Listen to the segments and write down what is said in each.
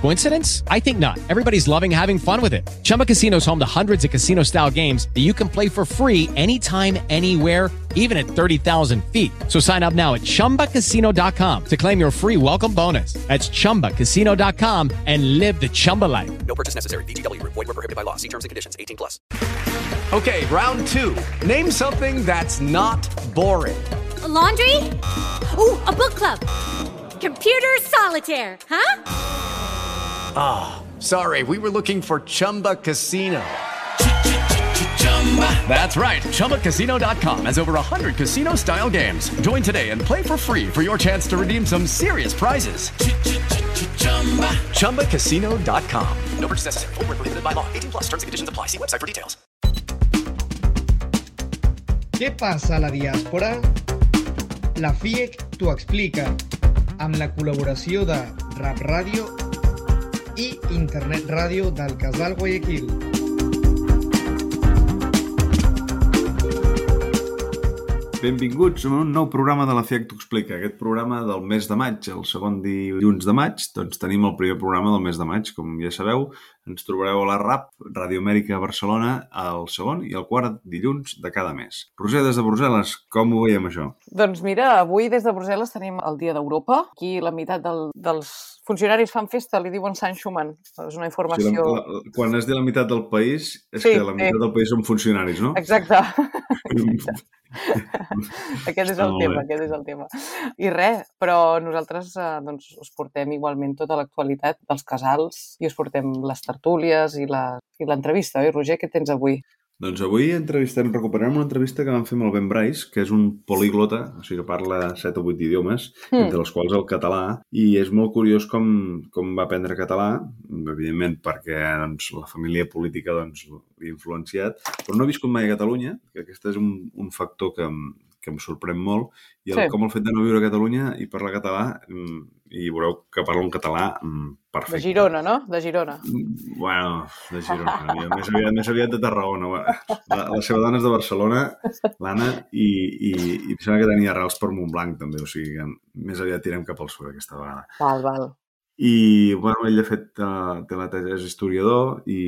Coincidence? I think not. Everybody's loving having fun with it. Chumba Casino is home to hundreds of casino style games that you can play for free anytime, anywhere, even at 30,000 feet. So sign up now at chumbacasino.com to claim your free welcome bonus. That's chumbacasino.com and live the Chumba life. No purchase necessary. VGW Group. Void were prohibited by law. See terms and conditions. 18 plus. Okay, round two. Name something that's not boring. A laundry? Ooh, a book club. Computer solitaire, huh? Ah, sorry, we were looking for Chumba Casino. That's right. ChumbaCasino.com has over 100 casino style games. Join today and play for free for your chance to redeem some serious prizes. ChumbaCasino.com. No purchase necessary. Void were prohibited by law. 18 plus terms and conditions apply. See website for details. Què passa a la diàspora? La FIEC t'ho explica, amb la col·laboració de Rap Ràdio i Internet Ràdio del Casal Guayaquil. Benvinguts a un nou programa de la FIAC t'ho explica, aquest programa del mes de maig, el segon dilluns de maig, doncs tenim el primer programa del mes de maig, com ja sabeu, ens trobareu a la RAP, Radio Amèrica Barcelona, el segon i el quart dilluns de cada mes. Roser, des de Brussel·les, com ho veiem això? Doncs mira, avui des de Brussel·les tenim el Dia d'Europa. Aquí la meitat del, dels funcionaris fan festa, li diuen Sant Schumann. És una O informació... sigui, la, la, quan es diu la meitat del país, és Sí, que la meitat sí. del país són funcionaris, no? Exacte. aquest és el Molt tema, bé. aquest és el tema. I res, però nosaltres eh, doncs, us portem igualment tota l'actualitat dels casals i us portem les tertúlies i l'entrevista, oi, Roger? Què tens avui? Doncs avui entrevistem, recuperarem una entrevista que vam fer amb el Ben Bryce, que és un poliglota, o sigui que parla 7 o 8 idiomes, Mm. entre els quals el català, i és molt curiós com, com va aprendre català, evidentment perquè doncs, la família política doncs, l'ha influenciat, però no ha viscut mai a Catalunya, que aquest és un, un factor que, que em sorprèn molt, i el, Sí. com el fet de no viure a Catalunya i parlar català, mm, i veureu que parla un català mm, perfecte. De Girona, no? De Girona. Mm, Bueno, de Girona. Jo més, aviat, més aviat de Tarragona. La, la seva dona és de Barcelona, l'Anna, i, i, i em sembla que tenia arrels per Montblanc, també. O sigui que més aviat tirem cap al sud aquesta vegada. Val, val. I, bueno, ell ha fet, uh, té la tesi, és historiador i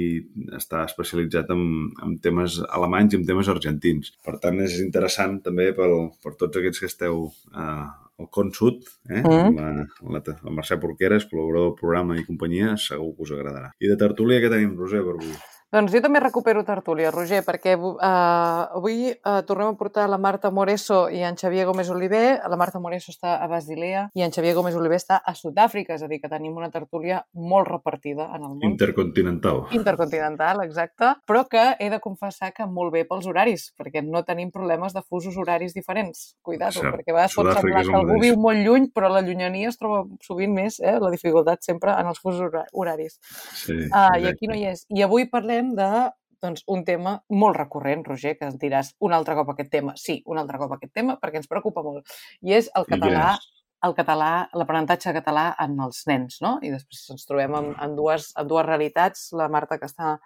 està especialitzat en, en temes alemanys i en temes argentins. Per tant, és interessant també pel, per tots aquests que esteu uh, al Con Sud, eh? Mm. amb, la, amb la, el Mercè Porqueres, col·laborador del programa i companyia, segur que us agradarà. I de tertúlia que tenim, Roser, per avui? Doncs jo també recupero tertúlia, Roger, perquè uh, avui uh, tornem a portar la Marta Moreso i en Xavier Gómez Oliver. La Marta Moreso està a Basilea i en Xavier Gómez Oliver està a Sud-àfrica, és a dir, que tenim una tertúlia molt repartida en el món. Intercontinental. Intercontinental, exacte, però que he de confessar que molt bé pels horaris, perquè no tenim problemes de fusos horaris diferents. Cuidado, Cert. perquè a vegades pot semblar que algú viu molt lluny, però la llunyania es troba sovint més, eh, la dificultat sempre en els fusos hora- horaris. Sí, Ah, I aquí no hi és. I avui parlem de doncs, un tema molt recurrent, Roger, que ens diràs un altre cop aquest tema. Sí, un altre cop aquest tema, perquè ens preocupa molt. I és el català, el català, l'aprenentatge català en els nens, no? I després ens trobem en, en, dues, en dues realitats, la Marta, que està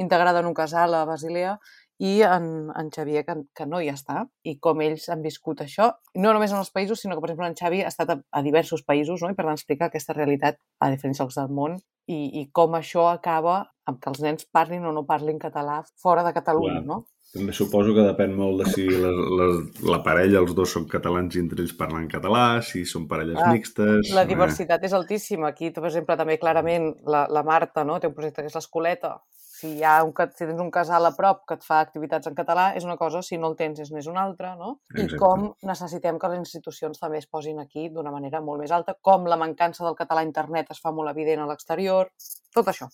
integrada en un casal a Basilea, i en, en Xavier, que, que no hi està, i com ells han viscut això, no només en els països, sinó que, per exemple, en Xavi ha estat a, a diversos països, no? i per tant explica aquesta realitat a diferents llocs del món i, i com això acaba amb que els nens parlin o no parlin català fora de Catalunya, Clar. no? També suposo que depèn molt de si la, la, la parella, els dos són catalans i entre ells parlen català, si són parelles Ah, mixtes... La eh, diversitat és altíssima. Aquí, per exemple, també clarament la, la Marta no? té un projecte que és l'Escoleta. Si, hi ha un, si tens un casal a prop que et fa activitats en català, és una cosa, si no el tens, és n'és una altra, no? Exacte. I com necessitem que les institucions també es posin aquí d'una manera molt més alta, com la mancança del català a internet es fa molt evident a l'exterior, tot això.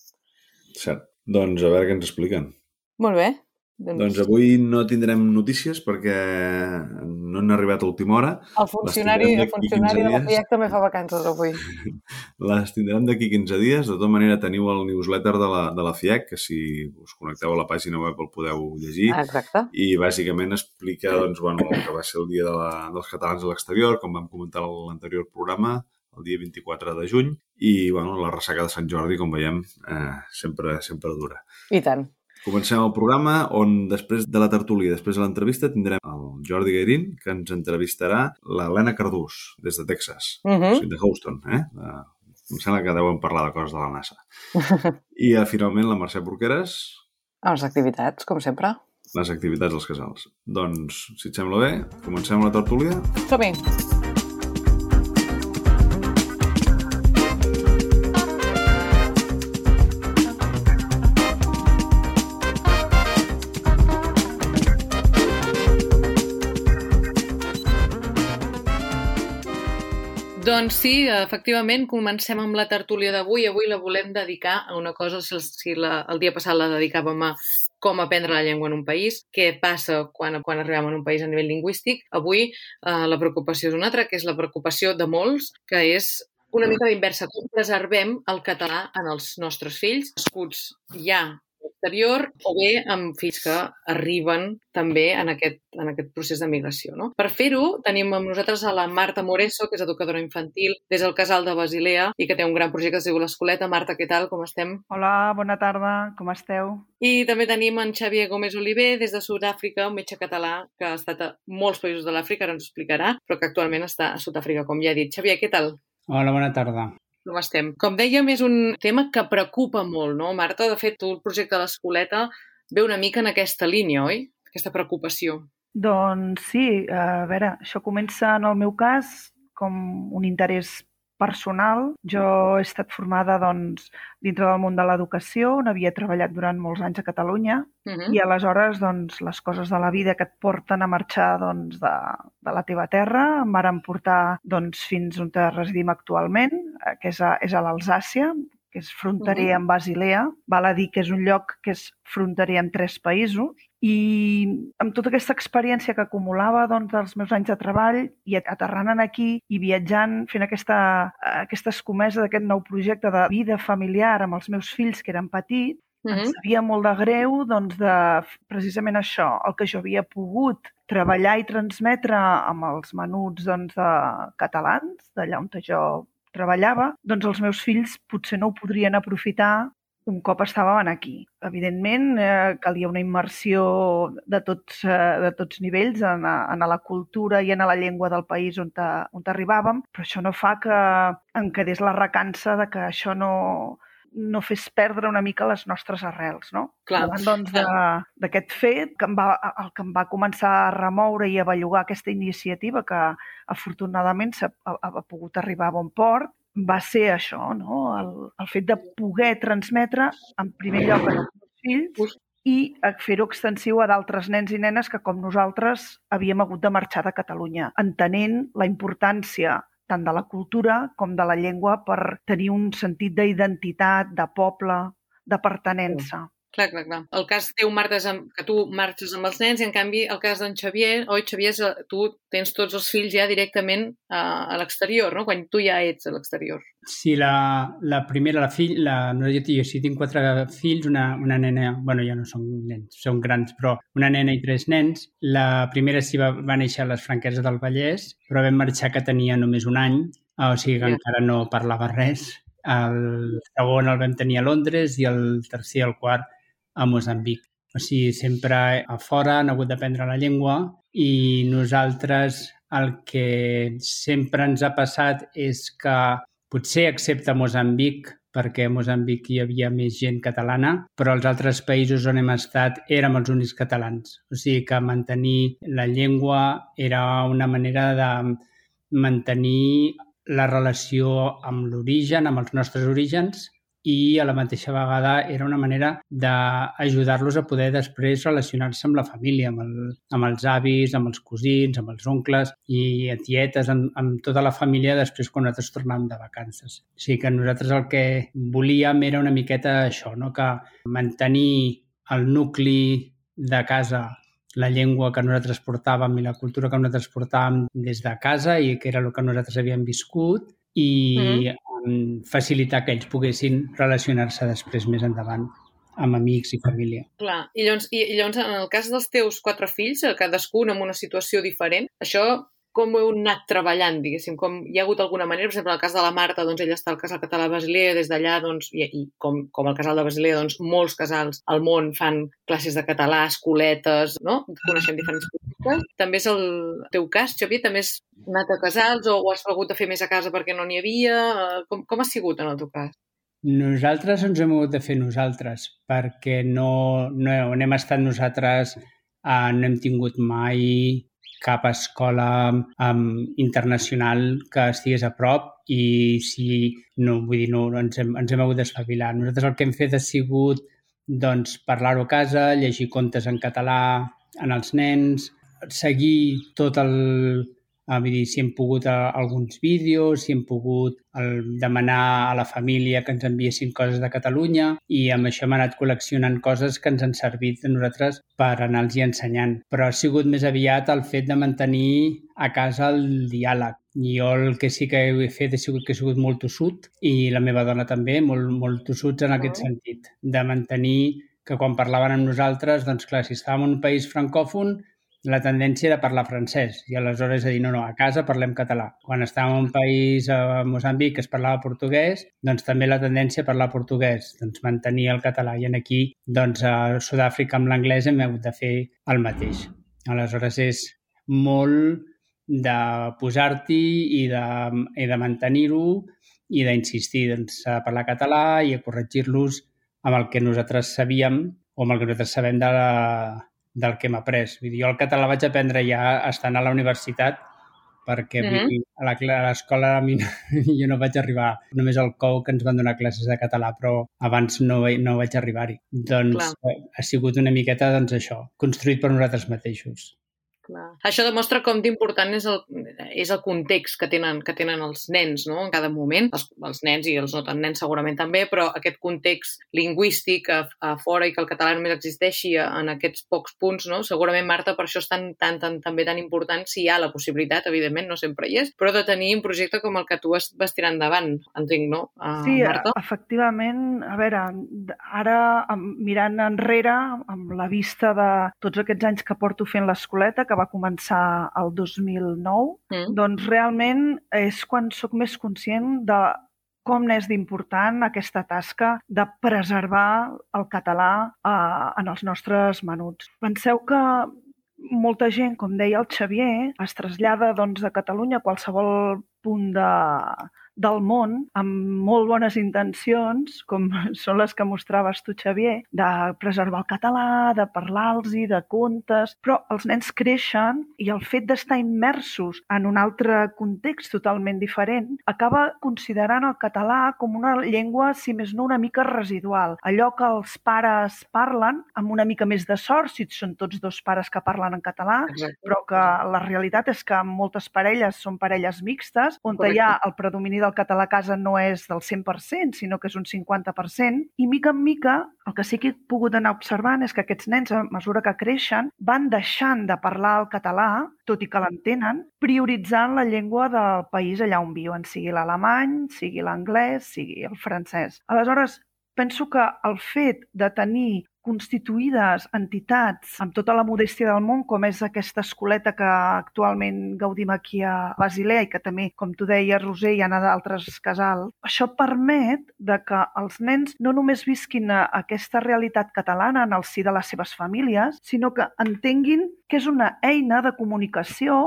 Cert. Doncs a veure què ens expliquen. Molt bé. Doncs avui no tindrem notícies perquè no han arribat a última hora. El funcionari, el funcionari 15 de la. FIAC també fa vacances avui. Les tindrem d'aquí 15 dies. De tota manera, teniu el newsletter de la, de la FIAC, que si us connecteu a la pàgina web el podeu llegir. Exacte. I bàsicament explica doncs, bueno, el que va ser el dia de la, dels catalans a l'exterior, com vam comentar a l'anterior programa, el dia 24 de juny, i bueno, la ressaca de Sant Jordi, com veiem, eh, sempre, sempre dura. I tant. Comencem el programa on després de la tertúlia, després de l'entrevista, tindrem el Jordi Gairín, que ens entrevistarà l'Helena Cardús, des de Texas, uh Mhm. -huh. o sigui, de Houston, eh? De... Em sembla que deuen parlar de coses de la NASA. I eh, finalment la Mercè Porqueres, A les activitats, com sempre. les activitats dels casals. Doncs, si et sembla bé, comencem la tertúlia. Som-hi! Doncs sí, efectivament, comencem amb la tertúlia d'avui. Avui la volem dedicar a una cosa, si la, el dia passat la dedicàvem a com aprendre la llengua en un país, què passa quan, quan arribem en un país a nivell lingüístic. Avui eh, la preocupació és una altra, que és la preocupació de molts, que és una mica d'inversa. Com preservem el català en els nostres fills, nascuts ja a l'exterior o bé amb fills que arriben també en aquest, en aquest procés de migració. No? Per fer-ho, tenim amb nosaltres a la Marta Moreso, que és educadora infantil des del Casal de Basilea i que té un gran projecte que es diu l'Escoleta. Marta, què tal? Com estem? Hola, bona tarda, com esteu? I també tenim en Xavier Gómez Oliver des de Sud-àfrica, un metge català que ha estat a molts països de l'Àfrica, ara ens ho explicarà, però que actualment està a Sud-àfrica, com ja he dit. Xavier, què tal? Hola, bona tarda. Com estem? Com dèiem, és un tema que preocupa molt, no, Marta? De fet, tu, el projecte de l'Escoleta ve una mica en aquesta línia, oi? Aquesta preocupació. Doncs sí, a veure, això comença en el meu cas com un interès personal. Jo he estat formada doncs, dintre del món de l'educació, on havia treballat durant molts anys a Catalunya, Uh i aleshores doncs, les coses de la vida que et porten a marxar doncs, de, de la teva terra em varen portar doncs, fins on residim actualment, eh, que és a, és a l'Alsàcia, que és fronterer amb Basilea. Val a dir que és un lloc que és fronterer amb tres països i amb tota aquesta experiència que acumulava doncs, dels meus anys de treball i aterrant aquí i viatjant, fent aquesta, aquesta escomesa d'aquest nou projecte de vida familiar amb els meus fills que eren petits, Mhm. em sabia molt de greu doncs, de precisament això, el que jo havia pogut treballar i transmetre amb els menuts doncs, de catalans, d'allà on jo treballava, doncs els meus fills potser no ho podrien aprofitar un cop estàvem aquí. Evidentment, eh, calia una immersió de tots, eh, de tots nivells en, en la cultura i en la llengua del país on, te, on arribàvem, però això no fa que em quedés la recança de que això no, no fes perdre una mica les nostres arrels, no? Clar, Davant doncs, d'aquest fet, que em va, el que em va començar a remoure i a bellugar aquesta iniciativa que afortunadament s'ha ha, ha pogut arribar a bon port, va ser això, no? el, el fet de poder transmetre en primer lloc als meus fills i a fer-ho extensiu a d'altres nens i nenes que, com nosaltres, havíem hagut de marxar de Catalunya, entenent la importància tant de la cultura com de la llengua per tenir un sentit d'identitat, de poble, de pertenença. Clar, clar, clar. El cas teu, Marta, és amb, que tu marxes amb els nens i, en canvi, el cas d'en Xavier, oi, Xavier, eh, tu tens tots els fills ja directament a, a l'exterior, no? Quan tu ja ets a l'exterior. Sí, la, la primera, la fill, la, no, jo, jo sí tinc quatre fills, una, una nena, bueno, ja no són nens, són grans, però una nena i tres nens. La primera sí va, va néixer a les Franqueses del Vallès, però vam marxar que tenia només un any, o sigui que Ja. encara no parlava res. El segon el vam tenir a Londres i el tercer i el quart a Mozambic. O sigui, sempre a fora han hagut d'aprendre la llengua i nosaltres el que sempre ens ha passat és que potser excepte Mozambic, perquè a Mozambic hi havia més gent catalana, però als altres països on hem estat érem els únics catalans. O sigui que mantenir la llengua era una manera de mantenir la relació amb l'origen, amb els nostres orígens, i a la mateixa vegada era una manera d'ajudar-los a poder després relacionar-se amb la família, amb, el, amb els avis, amb els cosins, amb els oncles i tietes, amb, amb tota la família després quan nosaltres tornàvem de vacances. O sigui que nosaltres el que volíem era una miqueta això, no? que mantenir el nucli de casa la llengua que nosaltres portàvem i la cultura que nosaltres portàvem des de casa i que era el que nosaltres havíem viscut i mm. Facilitar que ells poguessin relacionar-se després més endavant amb amics i família. Clar, i llavors, i, llavors en el cas dels teus quatre fills, eh, cadascun amb una situació diferent, això com ho heu anat treballant, diguéssim? Com hi ha hagut alguna manera, per exemple, en el cas de la Marta, doncs ella està al casal català de Basilea, des d'allà, doncs, i, i com, com el casal de Basilea, doncs molts casals al món fan classes de català, escoletes, no? Coneixem diferents públiques. També és el teu cas, Xavier? També has anat a casals o ho has hagut de fer més a casa perquè no n'hi havia? Eh, Com, com ha sigut en el teu cas? Nosaltres ens hem hagut de fer nosaltres, perquè no, no on hem estat nosaltres eh, no hem tingut mai cap escola um, internacional que estigués a prop i si no, vull dir, no, ens, hem, ens hem hagut d'espavilar. Nosaltres el que hem fet ha sigut doncs, parlar-ho a casa, llegir contes en català en els nens, seguir tot el, eh, vull dir, si hem pogut a, alguns vídeos, si hem pogut el, demanar a la família que ens enviessin coses de Catalunya i amb això hem anat col·leccionant coses que ens han servit a nosaltres per anar-los ensenyant. Però ha sigut més aviat el fet de mantenir a casa el diàleg. Jo el que sí que he fet ha sigut que he sigut molt tossut i la meva dona també, molt, molt tossuts en aquest sentit, de mantenir que quan parlaven amb nosaltres, doncs clar, si estàvem en un país francòfon, la tendència era parlar francès i aleshores a dir, no, no, a casa parlem català. Quan estàvem en un país, a Moçambic, que es parlava portuguès, doncs també la tendència a parlar portuguès, doncs mantenir el català. I en aquí, doncs a Sud-àfrica amb l'anglès hem hagut de fer el mateix. Aleshores és molt de posar-t'hi i de, i de mantenir-ho i d'insistir doncs, a parlar català i a corregir-los amb el que nosaltres sabíem o amb el que nosaltres sabem de la, del que hem après. Vull dir, jo el català vaig aprendre ja estant a la universitat perquè Mhm. -hmm. a la- a l'escola a mi no, jo no vaig arribar només al COU que ens van donar classes de català, però abans no, no vaig arribar-hi. Doncs Clar. eh, ha sigut una miqueta doncs, això, construït per nosaltres mateixos. Clar. Això demostra com d'important és, el, és el context que tenen, que tenen els nens no? en cada moment, els, els nens i els no tan nens segurament també, però aquest context lingüístic a, a fora i que el català només existeixi en aquests pocs punts, no? segurament, Marta, per això és tan, tan, tan, també tan important si hi ha la possibilitat, evidentment, no sempre hi és, però de tenir un projecte com el que tu vas, vas tirar endavant, entenc, no, uh, Sí, Marta? efectivament, a veure, ara mirant enrere, amb la vista de tots aquests anys que porto fent l'escoleta, que va començar el 2009, Mm. doncs realment és quan sóc més conscient de com n'és d'important aquesta tasca de preservar el català eh, en els nostres menuts. Penseu que molta gent, com deia el Xavier, es trasllada doncs, de Catalunya a qualsevol punt de, del món amb molt bones intencions, com són les que mostraves tu, Xavier, de preservar el català, de parlar-los, de contes, però els nens creixen i el fet d'estar immersos en un altre context totalment diferent acaba considerant el català com una llengua, si més no, una mica residual. Allò que els pares parlen, amb una mica més de sort, si són tots dos pares que parlen en català, Exacte. però que la realitat és que moltes parelles són parelles mixtes, on Correcte. hi ha el predomini del català a casa no és del 100%, sinó que és un 50%, i mica en mica el que sí que he pogut anar observant és que aquests nens, a mesura que creixen, van deixant de parlar el català, tot i que l'entenen, prioritzant la llengua del país allà on viuen, sigui l'alemany, sigui l'anglès, sigui el francès. Aleshores, penso que el fet de tenir constituïdes entitats amb tota la modèstia del món, com és aquesta escoleta que actualment gaudim aquí a Basilea i que també, com tu deies, Roser, hi ha d'altres casals, això permet de que els nens no només visquin aquesta realitat catalana en el si de les seves famílies, sinó que entenguin que és una eina de comunicació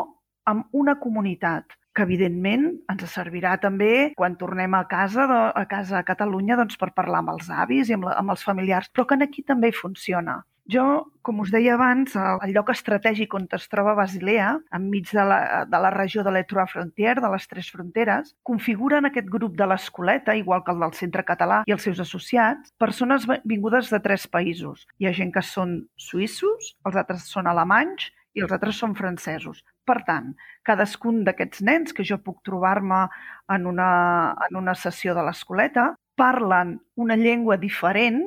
amb una comunitat que evidentment ens servirà també quan tornem a casa, de, a casa a Catalunya doncs, per parlar amb els avis i amb, la, amb els familiars, però que aquí també funciona. Jo, com us deia abans, el, lloc estratègic on es troba Basilea, enmig de la, de la regió de l'Etroa Frontier, de les tres fronteres, configuren aquest grup de l'escoleta, igual que el del Centre Català i els seus associats, persones vingudes de tres països. Hi ha gent que són suïssos, els altres són alemanys i els altres són francesos. Per tant, cadascun d'aquests nens que jo puc trobar-me en, una, en una sessió de l'escoleta parlen una llengua diferent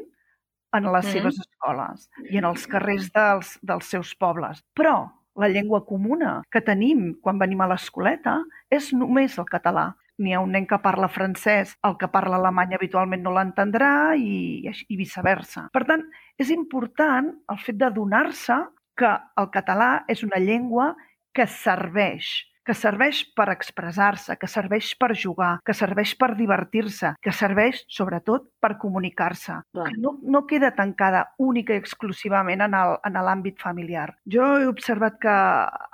en les Mhm. seves escoles i en els carrers dels, dels seus pobles. Però la llengua comuna que tenim quan venim a l'escoleta és només el català. N'hi ha un nen que parla francès, el que parla alemany habitualment no l'entendrà i, i viceversa. Per tant, és important el fet de donar-se que el català és una llengua que serveix, que serveix per expressar-se, que serveix per jugar, que serveix per divertir-se, que serveix, sobretot, per comunicar-se, no, no queda tancada única i exclusivament en l'àmbit familiar. Jo he observat que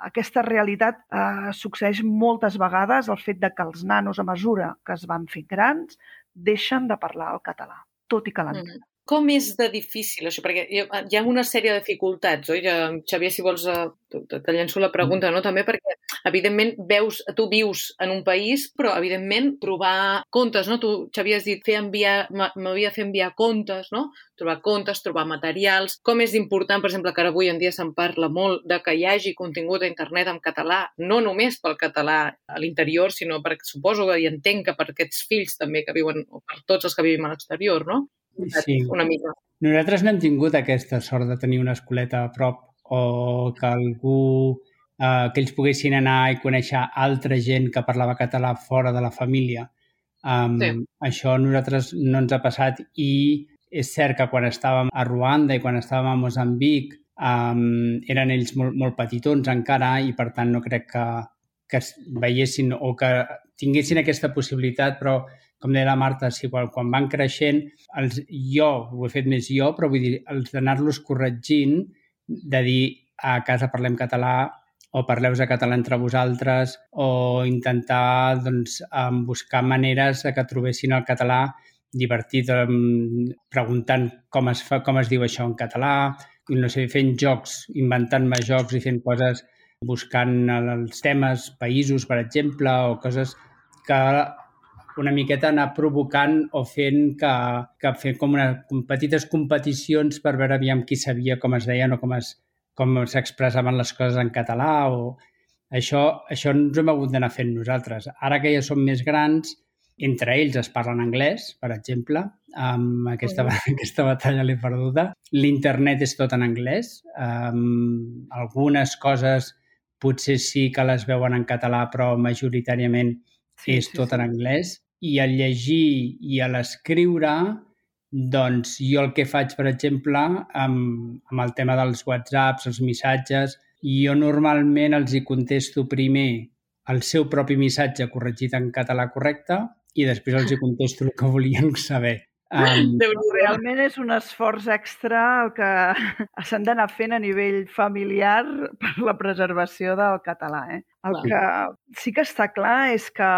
aquesta realitat eh, succeeix moltes vegades el fet de que els nanos, a mesura que es van fent grans, deixen de parlar el català, tot i que l'entenen. Mm. Com és de difícil això? Perquè hi ha, una sèrie de dificultats, oi? Xavier, si vols, eh, te, llenço la pregunta, no? També perquè, evidentment, veus, tu vius en un país, però, evidentment, trobar comptes, no? Tu, Xavier, has dit, fer enviar, m'havia de fer enviar comptes, no? Trobar comptes, trobar materials. Com és important, per exemple, que ara avui en dia se'n parla molt de que hi hagi contingut a internet en català, no només pel català a l'interior, sinó perquè suposo que i entenc que per aquests fills també que viuen, o per tots els que vivim a l'exterior, no? Sí. Una mica. Nosaltres no hem tingut aquesta sort de tenir una escoleta a prop o que algú eh, que ells poguessin anar i conèixer altra gent que parlava català fora de la família. Um, Sí. Això a nosaltres no ens ha passat i és cert que quan estàvem a Ruanda i quan estàvem a Mozambic um, eren ells molt, molt petitons encara i per tant no crec que, que es veiessin o que tinguessin aquesta possibilitat, però com deia la Marta, sí, quan, quan van creixent, els, jo ho he fet més jo, però vull dir, els d'anar-los corregint, de dir a casa parlem català o parleu de català entre vosaltres o intentar doncs, buscar maneres de que trobessin el català divertit, preguntant com es, fa, com es diu això en català, no sé, fent jocs, inventant-me jocs i fent coses, buscant els temes, països, per exemple, o coses que una miqueta anar provocant o fent que, que fent com, una, com petites competicions per veure aviam qui sabia com es deien o com es com s'expressaven les coses en català o això, això ens ho hem hagut d'anar fent nosaltres. Ara que ja som més grans, entre ells es parlen anglès, per exemple, amb aquesta, aquesta batalla l'he perduda. L'internet és tot en anglès. Um, algunes coses potser sí que les veuen en català, però majoritàriament sí, és sí, tot sí. en anglès. I al llegir i a l'escriure, doncs jo el que faig, per exemple, amb, amb el tema dels whatsapps, els missatges, jo normalment els hi contesto primer el seu propi missatge corregit en català correcte i després els hi contesto el que volien saber. Um, Realment és un esforç extra el que s'han d'anar fent a nivell familiar per la preservació del català. Eh? El Clar. que sí que està clar és que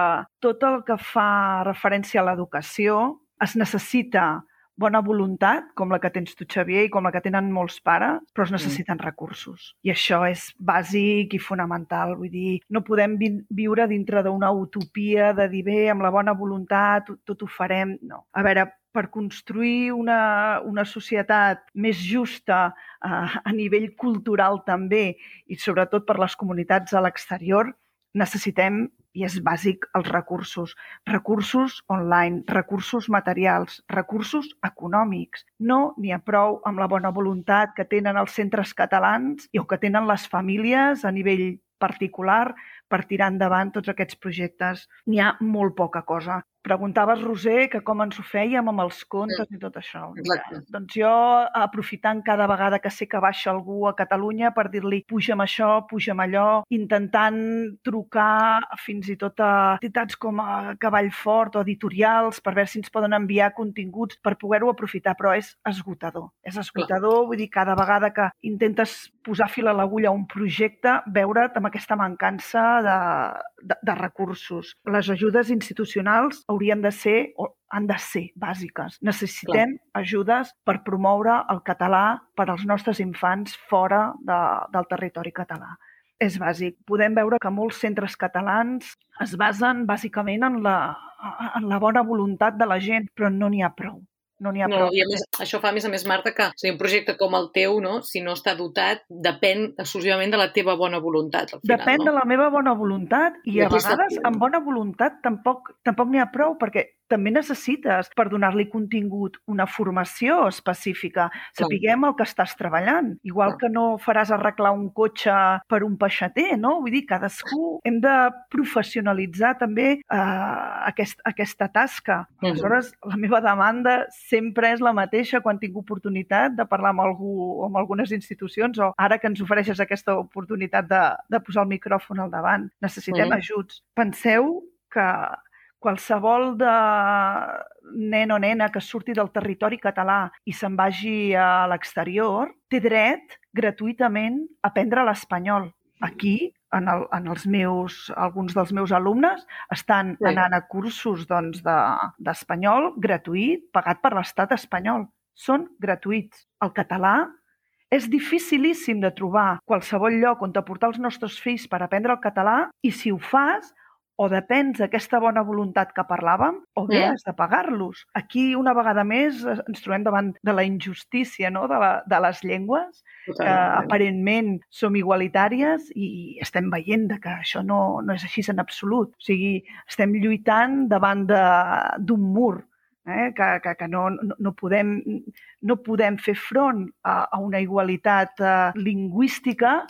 tot el que fa referència a l'educació es necessita bona voluntat, com la que tens tu, Xavier, i com la que tenen molts pares, però es necessiten recursos. I això és bàsic i fonamental. Vull dir, no podem vi viure dintre d'una utopia de dir, bé, amb la bona voluntat tot, tot ho farem. No. A veure, per construir una, una societat més justa eh, a nivell cultural també i sobretot per les comunitats a l'exterior, necessitem, i és bàsic, els recursos. Recursos online, recursos materials, recursos econòmics. No n'hi ha prou amb la bona voluntat que tenen els centres catalans i o que tenen les famílies a nivell particular per tirar endavant tots aquests projectes. N'hi ha molt poca cosa. Preguntaves, Roser, que com ens ho fèiem amb els contes i tot això. Exacte. Doncs jo, aprofitant cada vegada que sé que baixa algú a Catalunya per dir-li puja'm això, puja'm allò, intentant trucar fins i tot a entitats com a Cavall Fort o editorials per veure si ens poden enviar continguts per poder-ho aprofitar, però és esgotador. És esgotador, vull dir, cada vegada que intentes posar fil a l'agulla a un projecte, veure't amb aquesta mancança de, de, de recursos. Les ajudes institucionals haurien de ser o han de ser bàsiques. Necessitem Clar. ajudes per promoure el català per als nostres infants fora de, del territori català. És bàsic. Podem veure que molts centres catalans es basen bàsicament en la, en la bona voluntat de la gent, però no n'hi ha prou. No n'hi ha No, prou. i a més, això fa, a més a més, Marta, que o sigui, un projecte com el teu, no, si no està dotat, depèn exclusivament de la teva bona voluntat. Al final, Depèn no? de la meva bona voluntat i, I a vegades amb bona voluntat tampoc tampoc n'hi ha prou perquè també necessites per donar-li contingut una formació específica. Sapiguem el que estàs treballant. Igual que no faràs arreglar un cotxe per un peixater, no? Vull dir, cadascú hem de professionalitzar també eh, aquest, aquesta tasca. Aleshores, la meva demanda sempre és la mateixa quan tinc oportunitat de parlar amb algú o amb algunes institucions o ara que ens ofereixes aquesta oportunitat de, de posar el micròfon al davant. Necessitem ajuts. Penseu que qualsevol de nen o nena que surti del territori català i se'n vagi a l'exterior té dret gratuïtament a aprendre l'espanyol. Aquí, en, el, en els meus, alguns dels meus alumnes estan Sí. anant a cursos doncs, de- d'espanyol doncs, gratuït, pagat per l'estat espanyol. Són gratuïts. El català és dificilíssim de trobar qualsevol lloc on portar els nostres fills per aprendre el català i si ho fas, o depens d'aquesta bona voluntat que parlàvem, o bé Mm. has de pagar-los. Aquí, una vegada més, eh, ens trobem davant de la injustícia no? de, la, de les llengües, que Totalment. aparentment som igualitàries i estem veient de que això no, no és així en absolut. O sigui, estem lluitant davant d'un mur eh? que, que, que no, no, no, podem, no podem fer front a, a una igualitat eh, lingüística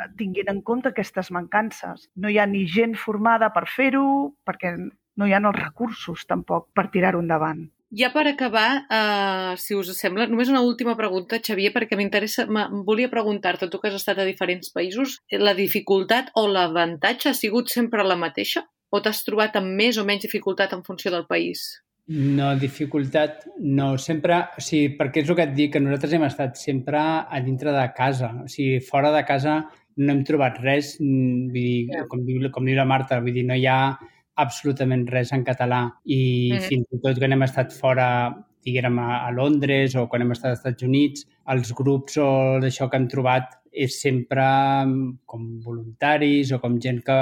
eh, tinguent en compte aquestes mancances. No hi ha ni gent formada per fer-ho, perquè no hi ha els recursos tampoc per tirar-ho endavant. Ja per acabar, uh, si us sembla, només una última pregunta, Xavier, perquè m'interessa, volia preguntar-te, tu que has estat a diferents països, la dificultat o l'avantatge ha sigut sempre la mateixa? O t'has trobat amb més o menys dificultat en funció del país? No, dificultat no. Sempre, o sigui, perquè és el que et dic, que nosaltres hem estat sempre a dintre de casa. O sigui, fora de casa no hem trobat res, mm, vull dir, Ja. com, diu, com diu la Marta, vull dir, no hi ha absolutament res en català. I Mhm. fins i tot quan hem estat fora, diguem, a, a Londres o quan hem estat als Estats Units, els grups o d'això que hem trobat és sempre mm, com voluntaris o com gent que,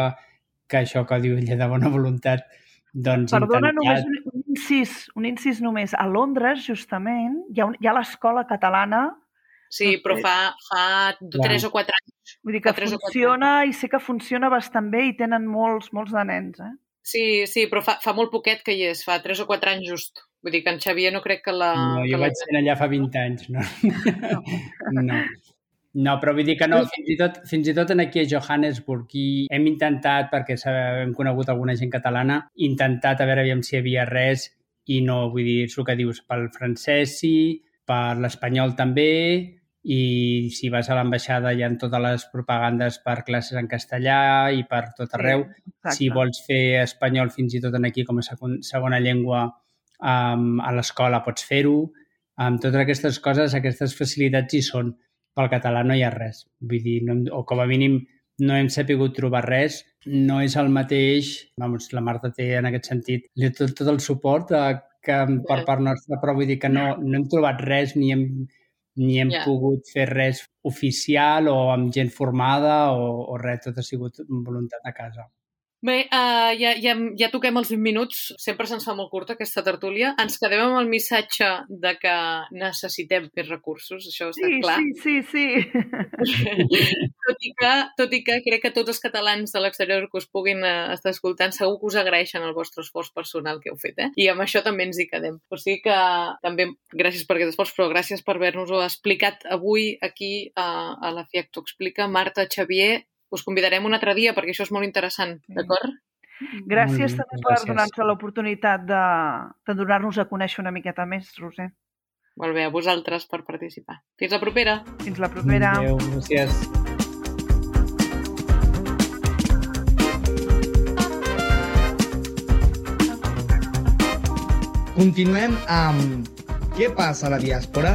que això que diu ella de bona voluntat, doncs Perdona, intentat... només incís, un incís només. A Londres, justament, hi ha, un, hi ha l'escola catalana, Sí, però fa, fa. 3 o 4 anys. vull dir que tres quatre funciona i sé que funciona bastant bé i tenen molts, molts de nens, eh? Sí, sí, però fa, fa molt poquet que hi és, fa 3 o 4 anys just. Vull dir que en Xavier no crec que la... No, que jo la... vaig ser allà fa 20 anys, no? no. No, però vull dir que no, fins i tot, fins i tot en aquí a Johannesburg i hem intentat, perquè hem conegut alguna gent catalana, intentat a veure aviam si hi havia res i no, vull dir, és el que dius, pel francès sí, per l'espanyol també, i si vas a l'ambaixada hi ha totes les propagandes per classes en castellà i per tot arreu. exacte. si vols fer espanyol fins i tot en aquí com a segon, segona llengua um, a l'escola pots fer-ho. Amb totes aquestes coses, aquestes facilitats hi són. Pel català no hi ha res. Vull dir, no, o com a mínim no hem sapigut trobar res. No és el mateix, vamos, la Marta té en aquest sentit tot, tot el suport eh, que per part nostra, però vull dir que no, no hem trobat res ni hem, ni hem Ja. pogut fer res oficial o amb gent formada o, o res, tot ha sigut voluntat a casa. Bé, uh, ja, ja, ja toquem els 20 minuts. Sempre se'ns fa molt curta aquesta tertúlia. Ens quedem amb el missatge de que necessitem més recursos, això està Sí, clar. sí, sí, sí. tot, i que, tot i que crec que tots els catalans de l'exterior que us puguin uh, estar escoltant segur que us agraeixen el vostre esforç personal que heu fet, eh? I amb això també ens hi quedem. O sigui que també gràcies per aquest esforç, però gràcies per haver-nos-ho explicat avui aquí a, a la FIAC t'ho explica. Marta, Xavier, us convidarem un altre dia perquè això és molt interessant, d'acord? Gràcies també per donar-nos l'oportunitat de, de donar-nos a conèixer una miqueta més, Roser. Molt bé, a vosaltres per participar. Fins la propera! Fins la propera. Adéu, gràcies. Continuem amb Què passa a la diàspora?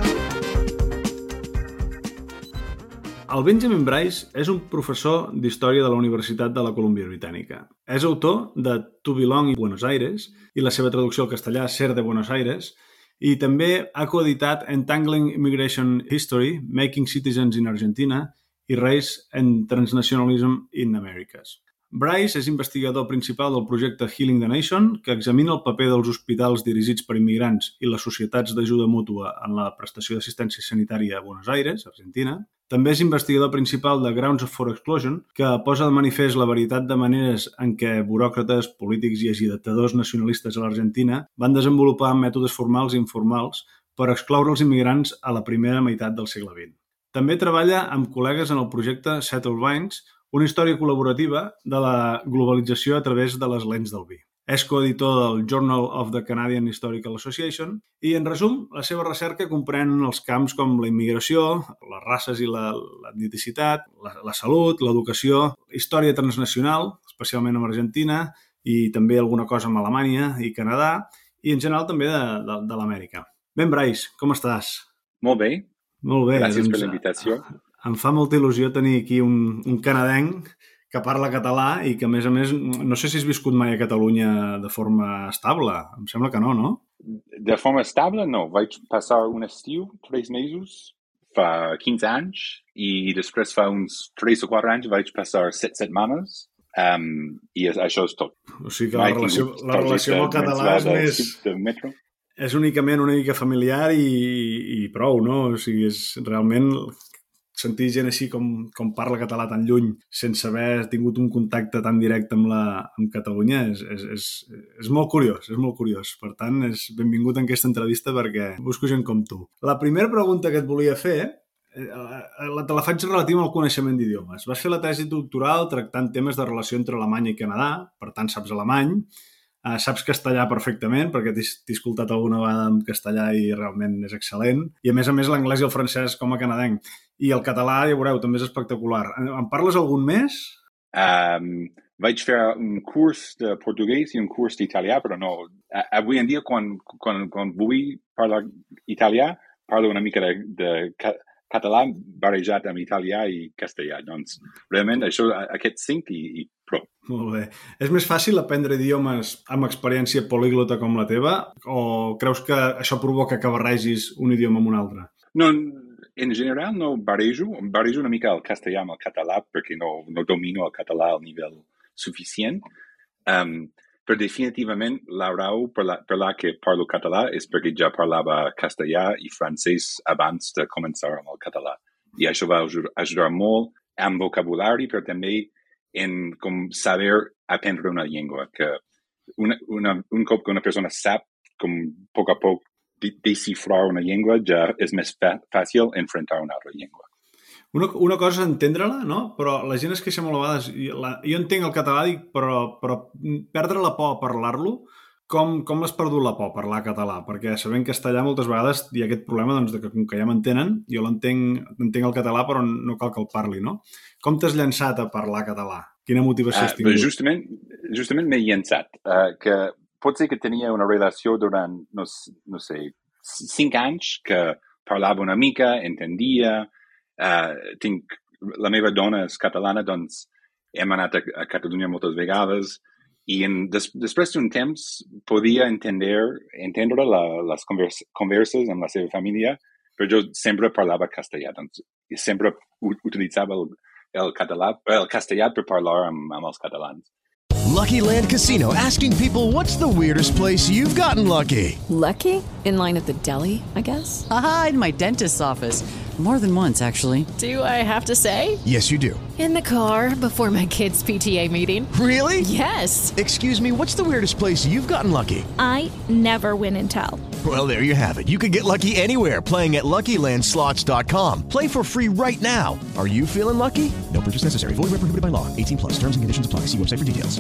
El Benjamin Bryce és un professor d'història de la Universitat de la Colúmbia Britànica. És autor de To Belong in Buenos Aires i la seva traducció al castellà Ser de Buenos Aires i també ha coeditat Entangling Immigration History, Making Citizens in Argentina i Race and Transnationalism in Americas. Bryce és investigador principal del projecte Healing the Nation, que examina el paper dels hospitals dirigits per immigrants i les societats d'ajuda mútua en la prestació d'assistència sanitària a Buenos Aires, Argentina, També és investigador principal de Grounds for Explosion, que posa de manifest la veritat de maneres en què buròcrates, polítics i agitadors nacionalistes a l'Argentina van desenvolupar mètodes formals i informals per excloure els immigrants a la primera meitat del segle XX. També treballa amb col·legues en el projecte Settle Vines, una història col·laborativa de la globalització a través de les lents del vi. És coeditor del Journal of the Canadian Historical Association i, en resum, la seva recerca comprèn els camps com la immigració, les races i l'etnicitat, la, la, la salut, l'educació, història transnacional, especialment amb Argentina, i també alguna cosa amb Alemanya i Canadà, i en general també de, de, de l'Amèrica. Ben, Bryce, com estàs? Molt bé. Molt bé. Gràcies doncs, per la invitació. Em fa molta il·lusió tenir aquí un, un canadenc que parla català i que, a més a més, no sé si has viscut mai a Catalunya de forma estable. Em sembla que no, no? De forma estable, no. Vaig passar un estiu, tres mesos, fa 15 anys, i després fa uns 3 o 4 anys vaig passar 7 setmanes um, i això és tot. O sigui que la relació, la relació amb el català és més... metro. És únicament una mica familiar i, i prou, no? O sigui, és realment sentir gent així com, com parla català tan lluny sense haver tingut un contacte tan directe amb, la, amb Catalunya és, és, és, és molt curiós, és molt curiós. Per tant, és benvingut en aquesta entrevista perquè busco gent com tu. La primera pregunta que et volia fer eh, la, te la faig relativa al coneixement d'idiomes. Vas fer la tesi doctoral tractant temes de relació entre Alemanya i Canadà, per tant saps alemany, Uh, saps castellà perfectament, perquè t'he escoltat alguna vegada en castellà i realment és excel·lent. I a més a més l'anglès i el francès com a canadenc. I el català, ja veureu, també és espectacular. En parles algun més? Um, vaig fer un curs de portuguès i un curs d'italià, però no. Avui en dia, quan, quan, quan vull parlar italià, parlo una mica de, de català barrejat amb italià i castellà. Doncs, realment, això, aquest cinc i, i prou. Molt bé. És més fàcil aprendre idiomes amb experiència políglota com la teva o creus que això provoca que barregis un idioma amb un altre? No, en general no barrejo, barrejo una mica el castellà amb el català perquè no, no domino el català al nivell suficient. Um, però definitivament la raó per la, per la que parlo català és perquè ja parlava castellà i francès abans de començar amb el català. I això va ajudar, molt amb vocabulari, però també en com saber aprendre una llengua, que una, una, un cop que una persona sap com a poc a poc descifrar una llengua, ja és més fàcil enfrontar una altra llengua. Una, una cosa és entendre-la, no? Però la gent es queixa molt a vegades. La, jo entenc el català, dic, però, però perdre la por a parlar-lo com, com l'has perdut la por parlar català? Perquè sabent castellà moltes vegades hi ha aquest problema doncs, de que com que ja m'entenen, jo l'entenc entenc el català però no cal que el parli, no? Com t'has llançat a parlar català? Quina motivació has ah, tingut? Uh, justament justament m'he llançat, uh, que pot ser que tenia una relació durant, no, no sé, cinc anys que parlava una mica, entendia, Uh, tinc, la meva dona és catalana, doncs hem anat a, a Catalunya moltes vegades, i en, des, després d'un temps podia entendre, entendre la, les convers, converses amb la seva família, però jo sempre parlava castellà, doncs sempre utilitzava el, el català, el castellà per parlar amb, amb els catalans. Lucky Land Casino asking people what's the weirdest place you've gotten lucky? Lucky? In line at the deli, I guess? Aha, in my dentist's office. More than once, actually. Do I have to say? Yes, you do. In the car before my kids' PTA meeting. Really? Yes. Excuse me, what's the weirdest place you've gotten lucky? I never win and tell. Well, there you have it. You can get lucky anywhere playing at LuckyLandSlots.com. Play for free right now. Are you feeling lucky? No purchase necessary. Void where prohibited by law. 18 plus. Terms and conditions apply. See website for details.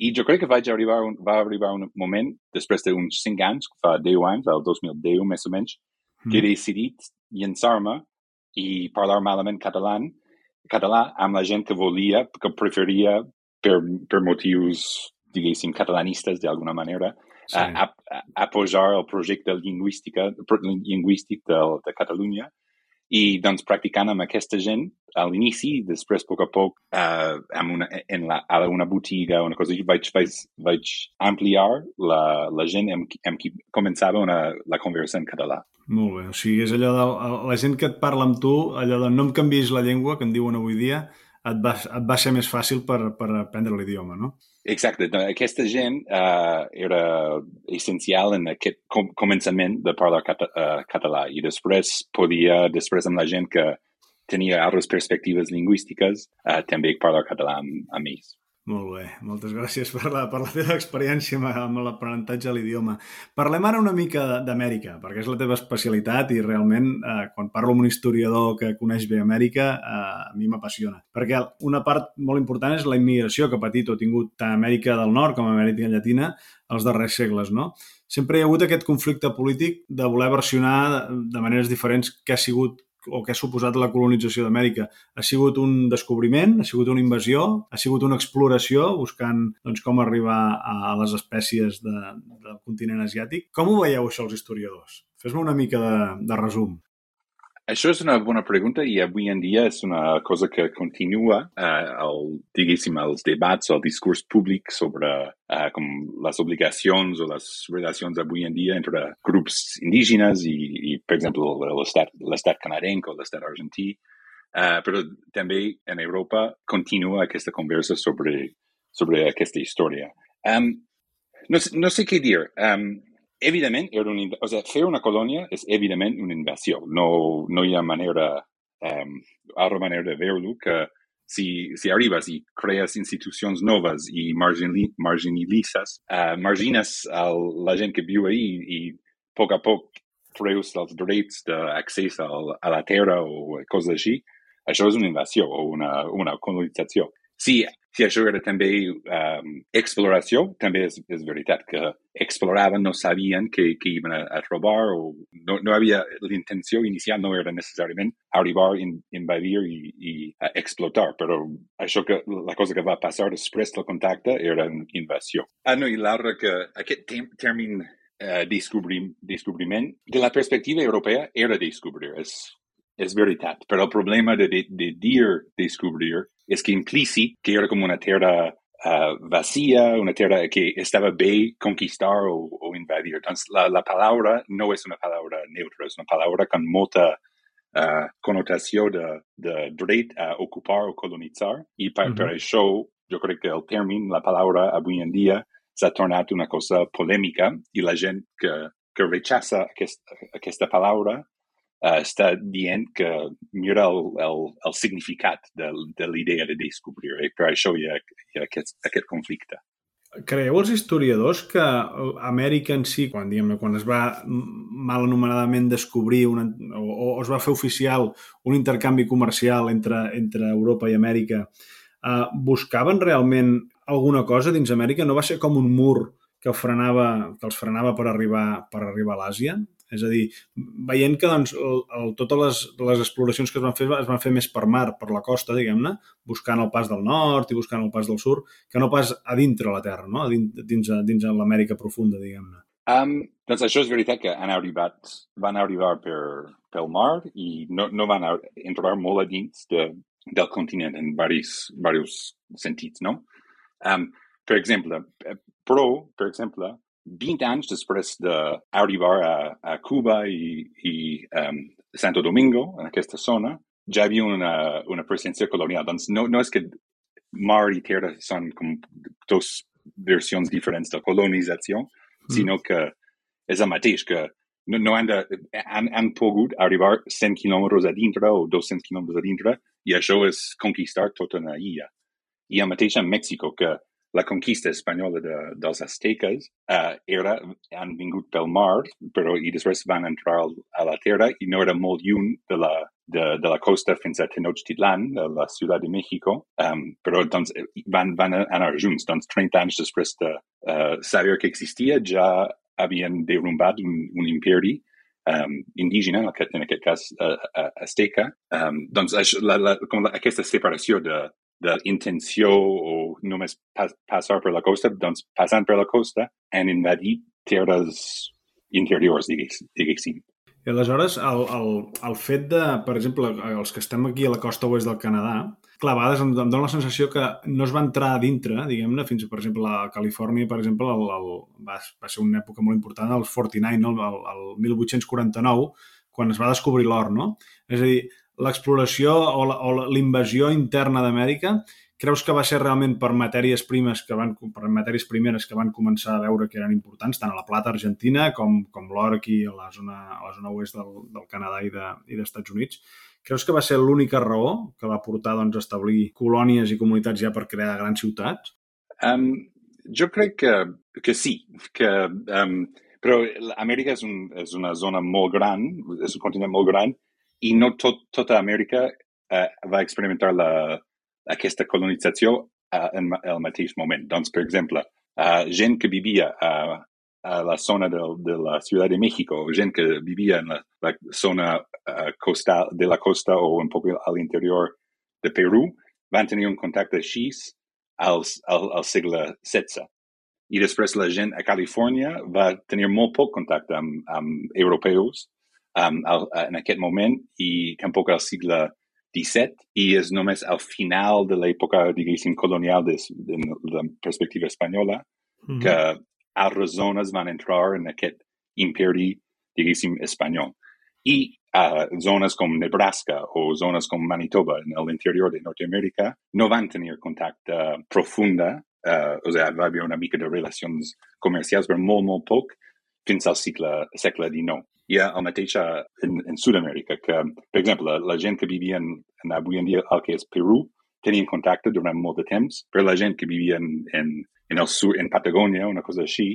I jo crec que vaig arribar un, va arribar un moment, després d'uns 5 anys, fa 10 anys, el 2010 més o menys, mm. que he decidit llançar-me i parlar malament català, català amb la gent que volia, que preferia per, per motius, diguéssim, catalanistes d'alguna manera, sí. a, a, a posar el projecte lingüística, lingüístic de, de Catalunya i doncs practicant amb aquesta gent a l'inici, després a poc a poc uh, amb una, en la, a una botiga una cosa així, vaig, vaig, vaig ampliar la, la gent amb, amb qui començava una, la conversa en català. Molt bé, o sigui, és allò de la gent que et parla amb tu, allò de no em canvis la llengua, que en diuen avui dia, et va, et va ser més fàcil per, per aprendre l'idioma, no? Exacte, aquesta gent uh, era essencial en aquest com començament de parlar cata uh, català i després podia, després amb la gent que tenia altres perspectives lingüístiques, uh, també parlar català amb, amb ells. Molt bé, moltes gràcies per la, per la teva experiència amb, l'aprenentatge de l'idioma. Parlem ara una mica d'Amèrica, perquè és la teva especialitat i realment eh, quan parlo amb un historiador que coneix bé Amèrica, eh, a mi m'apassiona. Perquè una part molt important és la immigració que ha patit o ha tingut tant Amèrica del Nord com Amèrica Llatina els darrers segles, no? Sempre hi ha hagut aquest conflicte polític de voler versionar de maneres diferents què ha sigut o què ha suposat la colonització d'Amèrica. Ha sigut un descobriment, ha sigut una invasió, ha sigut una exploració buscant doncs, com arribar a les espècies de, del continent asiàtic. Com ho veieu això els historiadors? Fes-me una mica de, de resum. Això és una bona pregunta i avui en dia és una cosa que continua eh, el, diguéssim, els debats o el discurs públic sobre eh, com les obligacions o les relacions avui en dia entre grups indígenes i, i per exemple, l'estat canadenc o l'estat argentí. Eh, però també en Europa continua aquesta conversa sobre, sobre aquesta història. Um, no, no sé què dir. Um, evidentment, era un, o sigui, fer una colònia és evidentment una invasió. No, no hi ha manera, um, altra manera de veure-lo que si, si arribes i crees institucions noves i marginali, marginalitzes, uh, margines el, la gent que viu ahí i, a poc a poc treus els drets d'accés a la terra o coses així, això és una invasió o una, una colonització. Si si això era també um, exploració, també és, és veritat que exploraven, no sabien que, que iban a, a trobar o no, no havia, l'intenció inicial no era necessàriament arribar, in, invadir i, i uh, explotar, però això que, la cosa que va passar després del contacte era una invasió. Ah, no, i l'altre que aquest terme uh, descobrim, descobriment, de la perspectiva europea, era descobrir, és, és veritat, però el problema de, de, de dir descobrir és que implícit que era com una terra uh, vacía, una terra que estava bé conquistar o, o invadir. Doncs la, la paraula no és una paraula neutra, és una paraula amb molta uh, connotació de, de dret a ocupar o colonitzar i per, uh -huh. per això jo crec que el terme, la paraula avui en dia s'ha tornat una cosa polèmica i la gent que, que rechaça aquest, aquesta paraula uh, està dient que mira el, el, el significat de, de l'idea de descobrir. I per això hi ha, hi ha aquest, aquest conflicte. Creieu els historiadors que Amèrica en si, quan, diguem quan es va mal anomenadament descobrir una, o, o es va fer oficial un intercanvi comercial entre, entre Europa i Amèrica, eh, buscaven realment alguna cosa dins Amèrica? No va ser com un mur que, frenava, que els frenava per arribar, per arribar a l'Àsia? És a dir, veient que doncs, el, el, totes les, les exploracions que es van fer es van fer més per mar, per la costa, diguem-ne, buscant el pas del nord i buscant el pas del sud, que no pas a dintre la Terra, no? a dins, dins, dins l'Amèrica profunda, diguem-ne. Um, doncs això és veritat que han arribat, van arribar per, pel mar i no, no van entrar molt a dins de, del continent en diversos, diversos sentits, no? Um, per exemple, però, per exemple, 20 anys després d'arribar a, a Cuba i, i um, Santo Domingo, en aquesta zona, ja hi havia una, una presència colonial. Doncs no, no és que mar i terra són com dos versions diferents de colonització, mm. sinó que és el mateix, que no, no han, de, han, han pogut arribar 100 quilòmetres a dintre o 200 quilòmetres a dintre i això és conquistar tota una illa. I el mateix en Mèxic, que la conquista espanyola de, dels azteques uh, era, han vingut pel mar, però i després van entrar a la terra i no era molt lluny de la, de, de la costa fins a Tenochtitlan, de la ciutat de México, um, però doncs, van, van anar junts. Doncs 30 anys després de uh, saber que existia, ja havien derrumbat un, un imperi um, indígena, en aquest, en aquest cas uh, uh, azteca. Um, doncs això, la, la, com la, aquesta separació de, d'intenció o només pas, passar per la costa, doncs passant per la costa han invadit terres interiors, diguéssim. I aleshores, el, el, el fet de, per exemple, els que estem aquí a la costa oest del Canadà, clar, a vegades em, em dóna la sensació que no es va entrar a dintre, diguem-ne, fins, per exemple, a Califòrnia, per exemple, el, el, va, va ser una època molt important, el 49, no? el, el 1849, quan es va descobrir l'or, no? És a dir, l'exploració o l'invasió interna d'Amèrica creus que va ser realment per matèries primes que van, per matèries primeres que van començar a veure que eren importants, tant a la plata argentina com, com l'or aquí a la zona, a la zona oest del, del Canadà i, de, i d'Estats Units? Creus que va ser l'única raó que va portar doncs, a establir colònies i comunitats ja per crear grans ciutats? Um, jo crec que, que sí, que, um, però Amèrica és, un, és una zona molt gran, és un continent molt gran, i no tot, tota Amèrica uh, va experimentar la, aquesta colonització uh, en el mateix moment. Doncs, per exemple, uh, gent que vivia a, a la zona de, de la Ciutat de México, gent que vivia en la, la zona uh, costal, de la costa o un poc a l'interior de Perú, van tenir un contacte així al, al, al segle XVI. I després la gent a Califòrnia va tenir molt poc contacte amb, amb europeus um, al, en aquest moment i tampoc al segle XVII i és només al final de l'època, diguéssim, colonial de, de, de la perspectiva espanyola mm que altres zones van entrar en aquest imperi, diguéssim, espanyol. I uh, zones com Nebraska o zones com Manitoba en l'interior de Nord-Amèrica no van tenir contacte profunda, uh, o sigui, va haver una mica de relacions comercials, però molt, molt poc, fins al segle, segle XIX. Hi ha el mateix en, en Sud-amèrica, que, per exemple, la, la gent que vivia en, en, avui en dia al que és Perú tenien contacte durant molt de temps, però la gent que vivia en, en, en el sur, en Patagònia, una cosa així,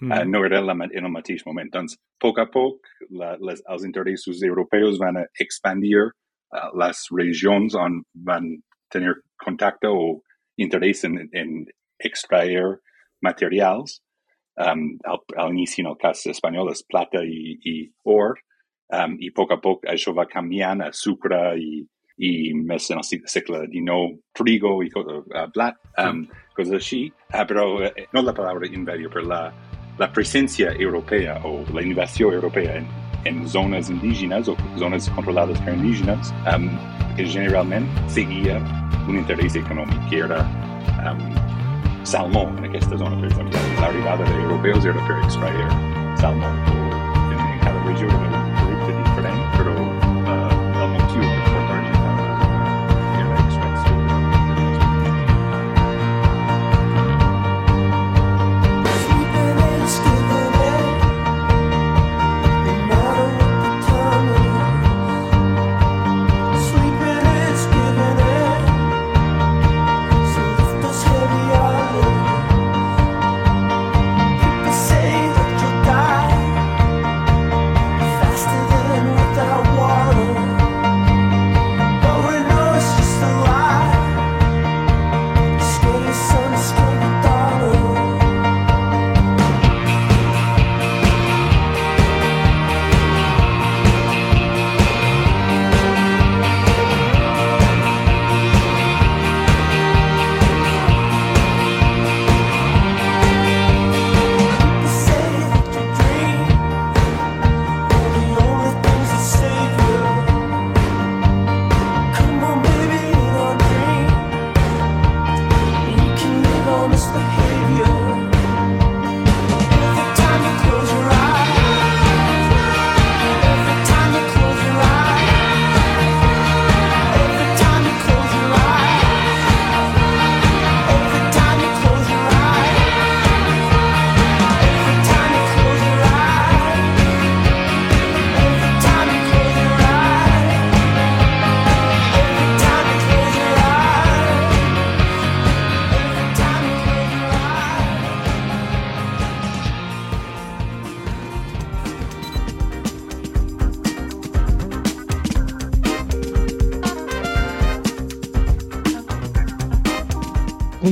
mm. uh, no era la, en el mateix moment. Doncs, a poc a poc, la, les, els interessos europeus van expandir uh, les regions on van tenir contacte o interès en, en extraer materials. Um, al, al inici, en el cas espanyol, és plata i, i or, um, i a poc a poc això va canviant a sucre i, i més en el segle XIX, trigo i uh, blat, um, coses així, uh, però uh, no la paraula imperio, però la, la presencia europea o la invasió europea en, en zones indígenes o zones controlades per indígenes, um, que generalment seguia un interès econòmic, que era um, salmó en aquesta zona, per exemple. L'arribada d'europeus era per extraer salmó. En, en cada regió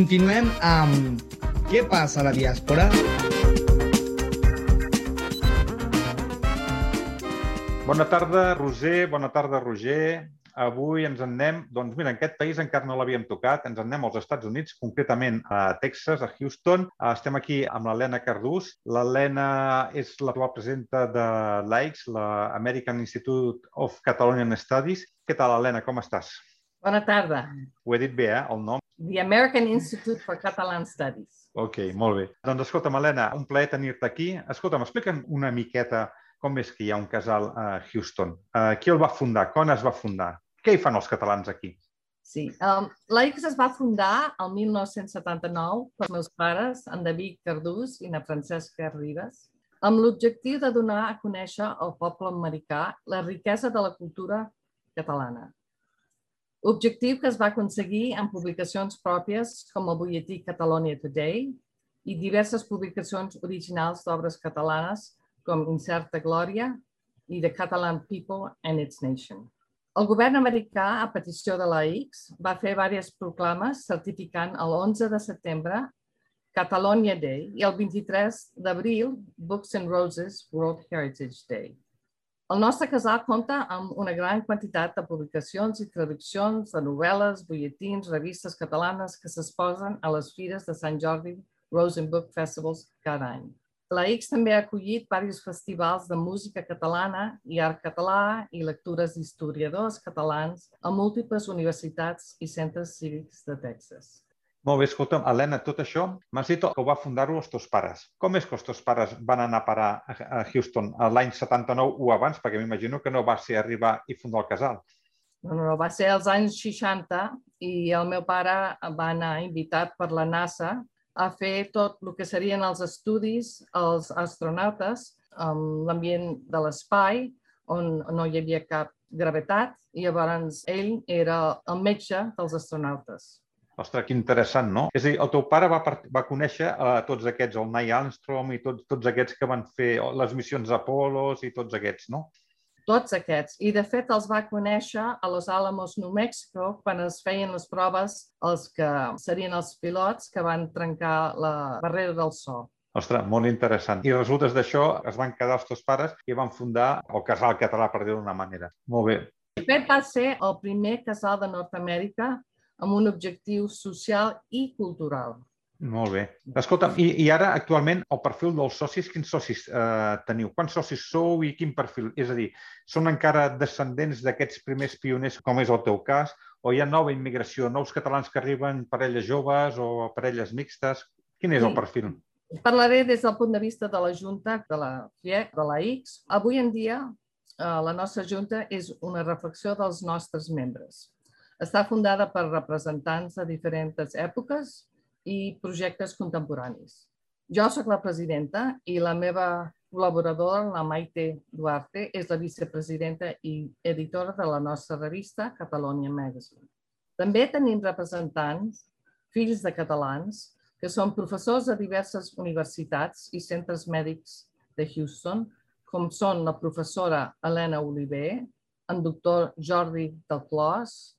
Continuem amb Què passa a la diàspora? Bona tarda, Roser. Bona tarda, Roger. Avui ens en anem, doncs mira, en aquest país encara no l'havíem tocat, ens en anem als Estats Units, concretament a Texas, a Houston. Estem aquí amb l'Helena Cardús. L'Helena és l'actual presidenta de l'AICS, l'American Institute of Catalonian Studies. Què tal, Helena, com estàs? Bona tarda. Ho he dit bé, eh, el nom? The American Institute for Catalan Studies. Ok, molt bé. Doncs escolta'm, Helena, un plaer tenir-te aquí. Escolta'm, explica'm una miqueta com és que hi ha un casal a Houston. Uh, qui el va fundar? Quan es va fundar? Què hi fan els catalans aquí? Sí, um, l'AICS es va fundar el 1979 pels meus pares, en David Cardús i na Francesca Ribas, amb l'objectiu de donar a conèixer al poble americà la riquesa de la cultura catalana. Objectiu que es va aconseguir amb publicacions pròpies com el butlletí Catalonia Today i diverses publicacions originals d'obres catalanes com Incerta Glòria i The Catalan People and Its Nation. El govern americà, a petició de la X, va fer diverses proclames certificant el 11 de setembre Catalonia Day i el 23 d'abril Books and Roses World Heritage Day. El nostre casal compta amb una gran quantitat de publicacions i traduccions de novel·les, butlletins, revistes catalanes que s'exposen a les fires de Sant Jordi Rose and Book Festivals cada any. La X també ha acollit diversos festivals de música catalana i art català i lectures d'historiadors catalans a múltiples universitats i centres cívics de Texas. Molt bé, escolta'm, Helena, tot això m'has dit que ho va fundar-ho els teus pares. Com és que els teus pares van anar a parar a Houston l'any 79 o abans? Perquè m'imagino que no va ser arribar i fundar el casal. No, no, va ser als anys 60 i el meu pare va anar invitat per la NASA a fer tot el que serien els estudis als astronautes amb l'ambient de l'espai, on no hi havia cap gravetat, i llavors ell era el metge dels astronautes. Ostres, que interessant, no? És a dir, el teu pare va, va conèixer a uh, tots aquests, el Neil Armstrong i tots, tots aquests que van fer les missions Apolos i tots aquests, no? Tots aquests. I, de fet, els va conèixer a Los Alamos, New Mexico, quan es feien les proves els que serien els pilots que van trencar la barrera del so. Ostres, molt interessant. I resultes d'això es van quedar els teus pares i van fundar el casal català, per dir-ho d'una manera. Molt bé. De fet, va ser el primer casal de Nord-Amèrica amb un objectiu social i cultural. Molt bé. Escolta, i, i ara actualment el perfil dels socis, quins socis eh, teniu? Quants socis sou i quin perfil? És a dir, són encara descendents d'aquests primers pioners, com és el teu cas, o hi ha nova immigració, nous catalans que arriben, parelles joves o parelles mixtes? Quin és sí. el perfil? Parlaré des del punt de vista de la Junta, de la FIEC, de la X. Avui en dia, eh, la nostra Junta és una reflexió dels nostres membres està fundada per representants de diferents èpoques i projectes contemporanis. Jo sóc la presidenta i la meva col·laboradora, la Maite Duarte, és la vicepresidenta i editora de la nostra revista Catalonia Magazine. També tenim representants, fills de catalans, que són professors de diverses universitats i centres mèdics de Houston, com són la professora Helena Oliver, en doctor Jordi del Clos,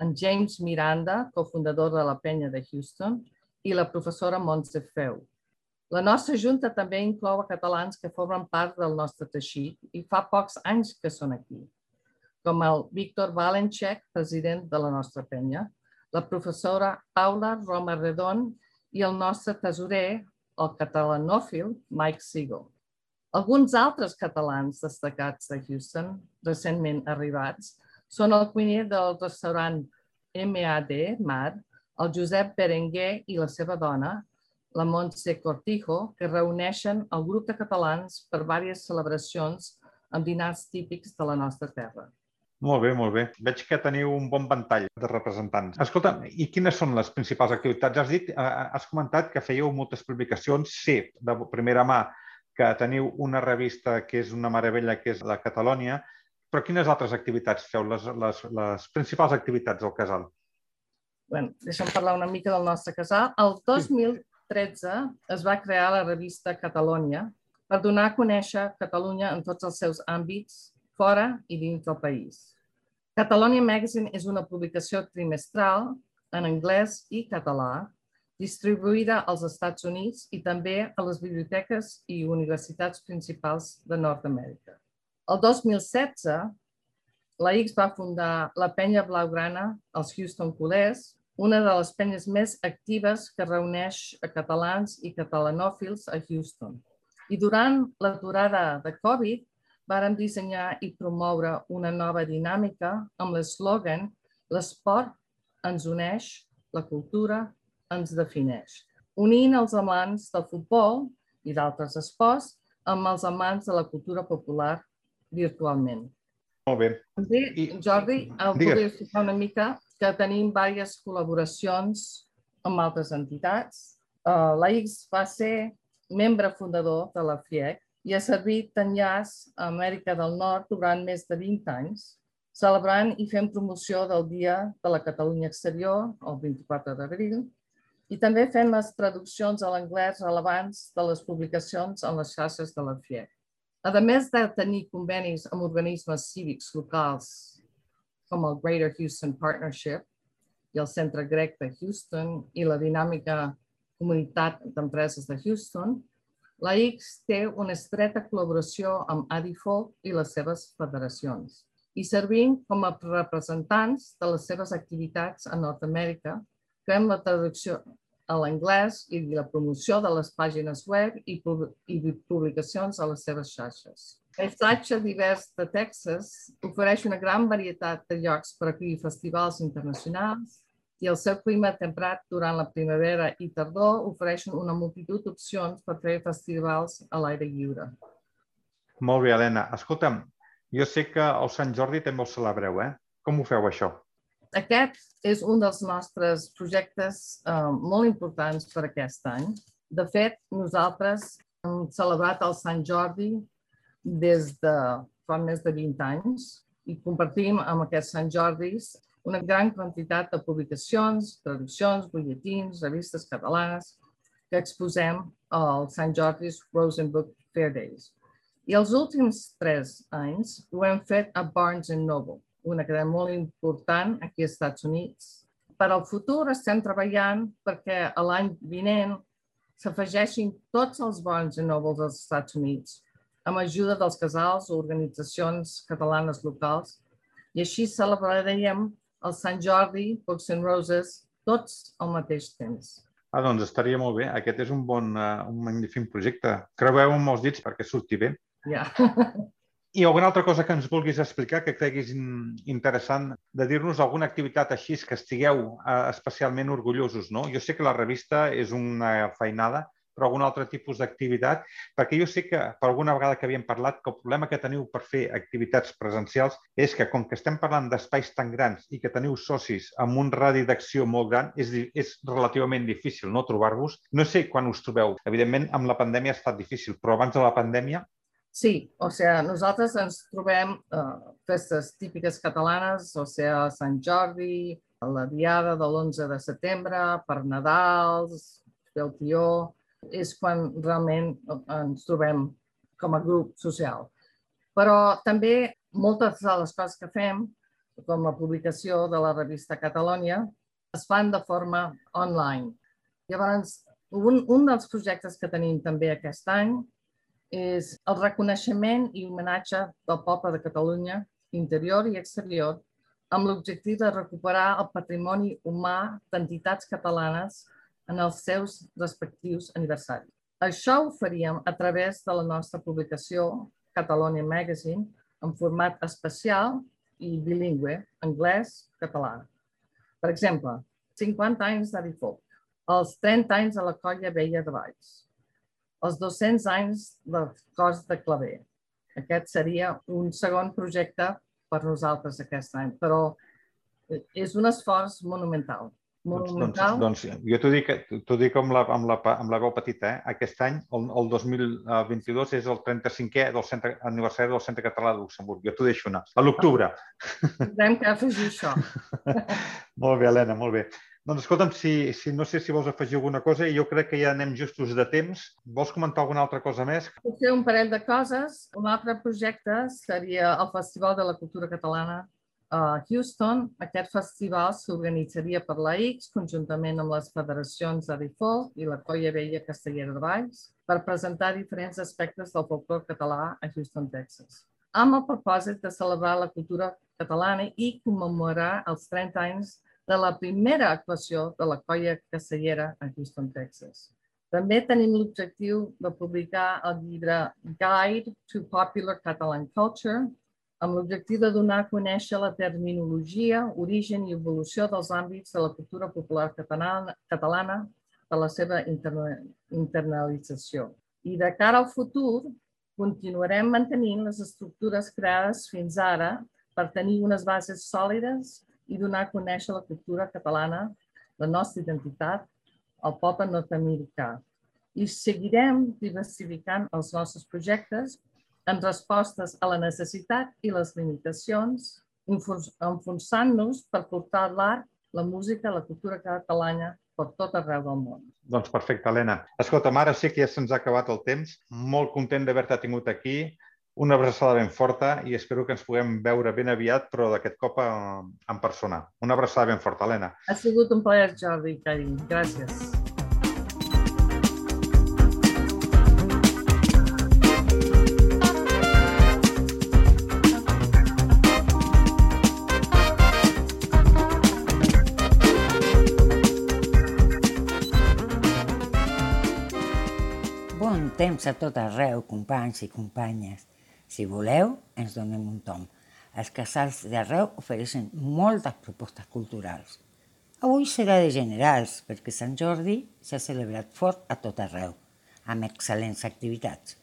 en James Miranda, cofundador de la penya de Houston, i la professora Montse Feu. La nostra junta també inclou a catalans que formen part del nostre teixit i fa pocs anys que són aquí, com el Víctor Valenchek, president de la nostra penya, la professora Paula Roma Redon i el nostre tesorer, el catalanòfil Mike Siegel. Alguns altres catalans destacats de Houston, recentment arribats, són el cuiner del restaurant MAD, Mar, el Josep Berenguer i la seva dona, la Montse Cortijo, que reuneixen el grup de catalans per diverses celebracions amb dinars típics de la nostra terra. Molt bé, molt bé. Veig que teniu un bon ventall de representants. Escolta, i quines són les principals activitats? Has dit, eh, has comentat que fèieu moltes publicacions. Sí, de primera mà que teniu una revista que és una meravella, que és la Catalònia, però quines altres activitats feu, les, les, les principals activitats del casal? Bueno, deixa'm parlar una mica del nostre casal. El 2013 es va crear la revista Catalònia per donar a conèixer Catalunya en tots els seus àmbits, fora i dins del país. Catalonia Magazine és una publicació trimestral en anglès i català, distribuïda als Estats Units i també a les biblioteques i universitats principals de Nord-Amèrica. El 2016, la X va fundar la penya blaugrana als Houston Culers, una de les penyes més actives que reuneix a catalans i catalanòfils a Houston. I durant l'aturada de Covid, vàrem dissenyar i promoure una nova dinàmica amb l'eslògan «L'esport ens uneix, la cultura ens defineix», unint els amants del futbol i d'altres esports amb els amants de la cultura popular virtualment. Molt bé. També, I... Jordi, el podria explicar una mica que tenim diverses col·laboracions amb altres entitats. Uh, la X va ser membre fundador de la FIEC i ha servit d'enllaç a Amèrica del Nord durant més de 20 anys celebrant i fent promoció del Dia de la Catalunya Exterior, el 24 d'abril, i també fent les traduccions a l'anglès relevants de les publicacions en les xarxes de la FIEC. A més de tenir convenis amb organismes cívics locals com el Greater Houston Partnership i el Centre Grec de Houston i la dinàmica comunitat d'empreses de Houston, la X té una estreta col·laboració amb ADIFOL i les seves federacions i servint com a representants de les seves activitats a Nord-Amèrica, fem la traducció a l'anglès i la promoció de les pàgines web i, publicacions a les seves xarxes. El Satge divers de Texas ofereix una gran varietat de llocs per acollir festivals internacionals, i el seu clima temprat durant la primavera i tardor ofereixen una multitud d'opcions per fer festivals a l'aire lliure. Molt bé, Helena. Escolta'm, jo sé que el Sant Jordi també el celebreu, eh? Com ho feu, això? Aquest és un dels nostres projectes eh, molt importants per aquest any. De fet, nosaltres hem celebrat el Sant Jordi des de fa més de 20 anys i compartim amb aquests Sant Jordis una gran quantitat de publicacions, traduccions, butlletins, revistes catalanes que exposem al Sant Jordi's Rosenbook Fair Days. I els últims tres anys ho hem fet a Barnes Noble, una cadena molt important aquí als Estats Units. Per al futur estem treballant perquè a l'any vinent s'afegeixin tots els Barnes Noble dels Estats Units amb ajuda dels casals o organitzacions catalanes locals i així celebraríem el Sant Jordi, Books and Roses, tots al mateix temps. Ah, doncs estaria molt bé. Aquest és un bon, uh, un magnífic projecte. Creueu amb els dits perquè surti bé. Ja. I alguna altra cosa que ens vulguis explicar que creguis interessant de dir-nos alguna activitat així que estigueu uh, especialment orgullosos, no? Jo sé que la revista és una feinada, però algun altre tipus d'activitat, perquè jo sé que per alguna vegada que havíem parlat que el problema que teniu per fer activitats presencials és que com que estem parlant d'espais tan grans i que teniu socis amb un radi d'acció molt gran, és, és relativament difícil no trobar-vos. No sé quan us trobeu. Evidentment, amb la pandèmia ha estat difícil, però abans de la pandèmia Sí, o sigui, nosaltres ens trobem uh, festes típiques catalanes, o sigui, Sant Jordi, la diada de l'11 de setembre, per Nadals, el tió, és quan realment ens trobem com a grup social. Però també moltes de les coses que fem, com la publicació de la revista Catalònia, es fan de forma online. Llavors, un, un dels projectes que tenim també aquest any és el reconeixement i homenatge del poble de Catalunya, interior i exterior, amb l'objectiu de recuperar el patrimoni humà d'entitats catalanes en els seus respectius aniversaris. Això ho faríem a través de la nostra publicació Catalonia Magazine en format especial i bilingüe, anglès-català. Per exemple, 50 anys de Folk, els 30 anys de la colla Vella de Valls, els 200 anys del cos de claver. Aquest seria un segon projecte per nosaltres aquest any, però és un esforç monumental. Doncs, doncs, doncs jo t'ho dic, dic amb, la, amb, la, amb la veu petita. Eh? Aquest any, el, el 2022, és el 35è del centre, aniversari del Centre Català de Luxemburg. Jo t'ho deixo anar. A l'octubre. Tindrem que afegir això. molt bé, Helena, molt bé. Doncs escolta'm, si, si no sé si vols afegir alguna cosa, jo crec que ja anem justos de temps. Vols comentar alguna altra cosa més? Potser un parell de coses. Un altre projecte seria el Festival de la Cultura Catalana a Houston, aquest festival s'organitzaria per la X conjuntament amb les federacions de Default i la Colla Vella Castellera de Valls per presentar diferents aspectes del folclore català a Houston, Texas, amb el propòsit de celebrar la cultura catalana i commemorar els 30 anys de la primera actuació de la Colla Castellera a Houston, Texas. També tenim l'objectiu de publicar el llibre Guide to Popular Catalan Culture, amb l'objectiu de donar a conèixer la terminologia, origen i evolució dels àmbits de la cultura popular catalana, per la seva internalització. I de cara al futur, continuarem mantenint les estructures creades fins ara per tenir unes bases sòlides i donar a conèixer la cultura catalana, la nostra identitat, al poble nord-americà. I seguirem diversificant els nostres projectes en respostes a la necessitat i les limitacions enfons- enfonsant-nos per portar l'art, la música, la cultura catalana per tot arreu del món. Doncs perfecte, Helena. Escolta'm, ara sí que ja se'ns ha acabat el temps. Molt content d'haver-te tingut aquí. Una abraçada ben forta i espero que ens puguem veure ben aviat, però d'aquest cop eh, en persona. Una abraçada ben forta, Helena. Ha sigut un plaer, Jordi, carinyo. Gràcies. Bon temps a tot arreu, companys i companyes. Si voleu, ens donem un tom. Els casals d'arreu ofereixen moltes propostes culturals. Avui serà de generals, perquè Sant Jordi s'ha celebrat fort a tot arreu, amb excel·lents activitats.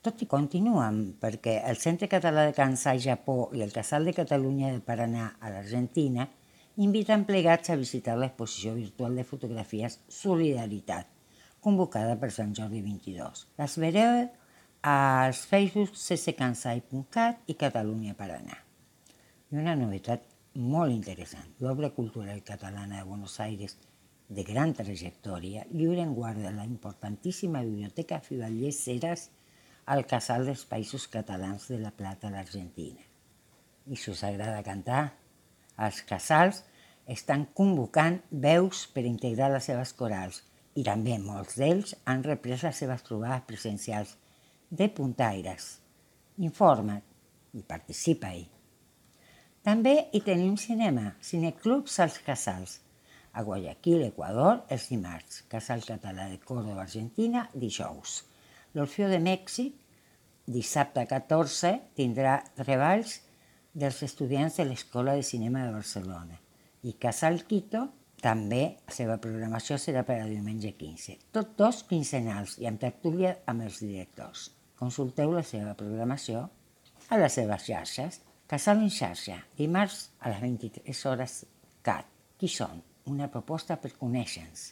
Tot i continuen, perquè el Centre Català de Kansai, Japó i el Casal de Catalunya de Paranà a l'Argentina inviten plegats a visitar l'exposició virtual de fotografies Solidaritat, convocada per Sant Jordi 22. Les vereu als Facebook cccansai.cat i Catalunya Paranà. I una novetat molt interessant, l'obra cultural catalana de Buenos Aires, de gran trajectòria, lliure en guarda la importantíssima Biblioteca Fiballés Ceres al Casal dels Països Catalans de la Plata a l'Argentina. I si us agrada cantar, els casals estan convocant veus per integrar les seves corals i també molts d'ells han reprès les seves trobades presencials de puntaires. Informa't i participa-hi. També hi tenim cinema, cineclubs als casals. A Guayaquil, Equador, els dimarts. Casal Català de Córdoba, Argentina, dijous. L'Orfeo de Mèxic, dissabte 14, tindrà treballs dels estudiants de l'Escola de Cinema de Barcelona. I Casal Quito, també la seva programació serà per a diumenge 15. Tot dos quinzenals i amb tertúlia amb els directors. Consulteu la seva programació a les seves xarxes. Casal en xarxa, dimarts a les 23 hores CAT. Qui són? Una proposta per conèixer-nos.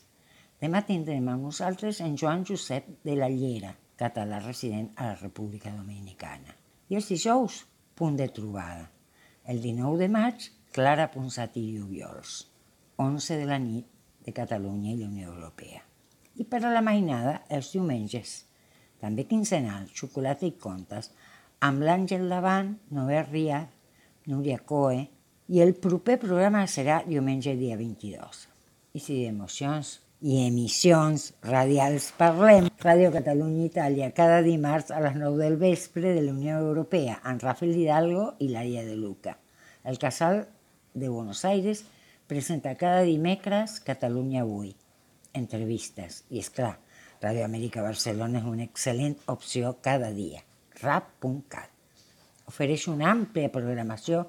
Demà tindrem amb nosaltres en Joan Josep de la Llera, català resident a la República Dominicana. I els dijous, punt de trobada. El 19 de maig, Clara Ponsatí i Ubiols. 11 de la nit de Catalunya i la Unió Europea. I per a la mainada, els diumenges. També quinzenal, xocolata i contes, amb l'Àngel Davant, Noé Ria, Núria Coe, i el proper programa serà diumenge dia 22. I si d'emocions i emissions radials parlem, Ràdio Catalunya Itàlia, cada dimarts a les 9 del vespre de la Unió Europea, amb Rafael Hidalgo i Laia de Luca. El Casal de Buenos Aires presenta cada dimecres Catalunya Avui, entrevistes. I, és clar, Ràdio Amèrica Barcelona és una excel·lent opció cada dia. rap.cat. Ofereix una àmplia programació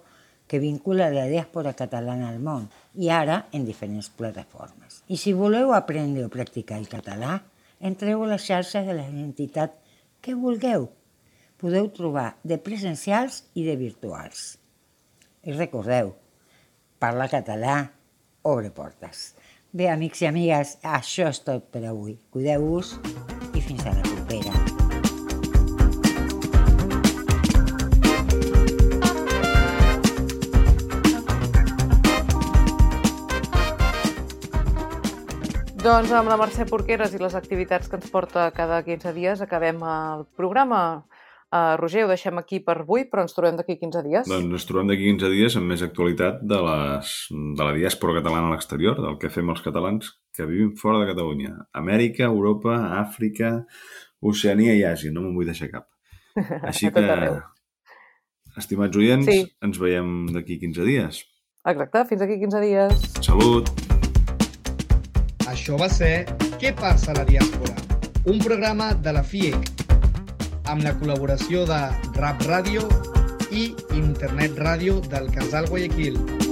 que vincula la diàspora catalana al món i ara en diferents plataformes. I si voleu aprendre o practicar el català, entreu a les xarxes de les entitats que vulgueu. Podeu trobar de presencials i de virtuals. I recordeu, parla català, obre portes. Bé, amics i amigues, això és tot per avui. Cuideu-vos i fins a la propera. Doncs amb la Mercè Porqueres i les activitats que ens porta cada 15 dies acabem el programa. Uh, Roger, ho deixem aquí per avui, però ens trobem d'aquí 15 dies. Doncs ens trobem d'aquí 15 dies amb més actualitat de, les, de la diàspora catalana a l'exterior, del que fem els catalans que vivim fora de Catalunya. Amèrica, Europa, Àfrica, Oceania i Àsia, no me'n vull deixar cap. Així que, arreu. estimats oients, Sí. ens veiem d'aquí 15 dies. Exacte, fins aquí 15 dies. Salut! Això va ser Què passa a la diàspora? Un programa de la FIEC amb la col·laboració de Rap Ràdio i Internet Ràdio del Casal Guayaquil.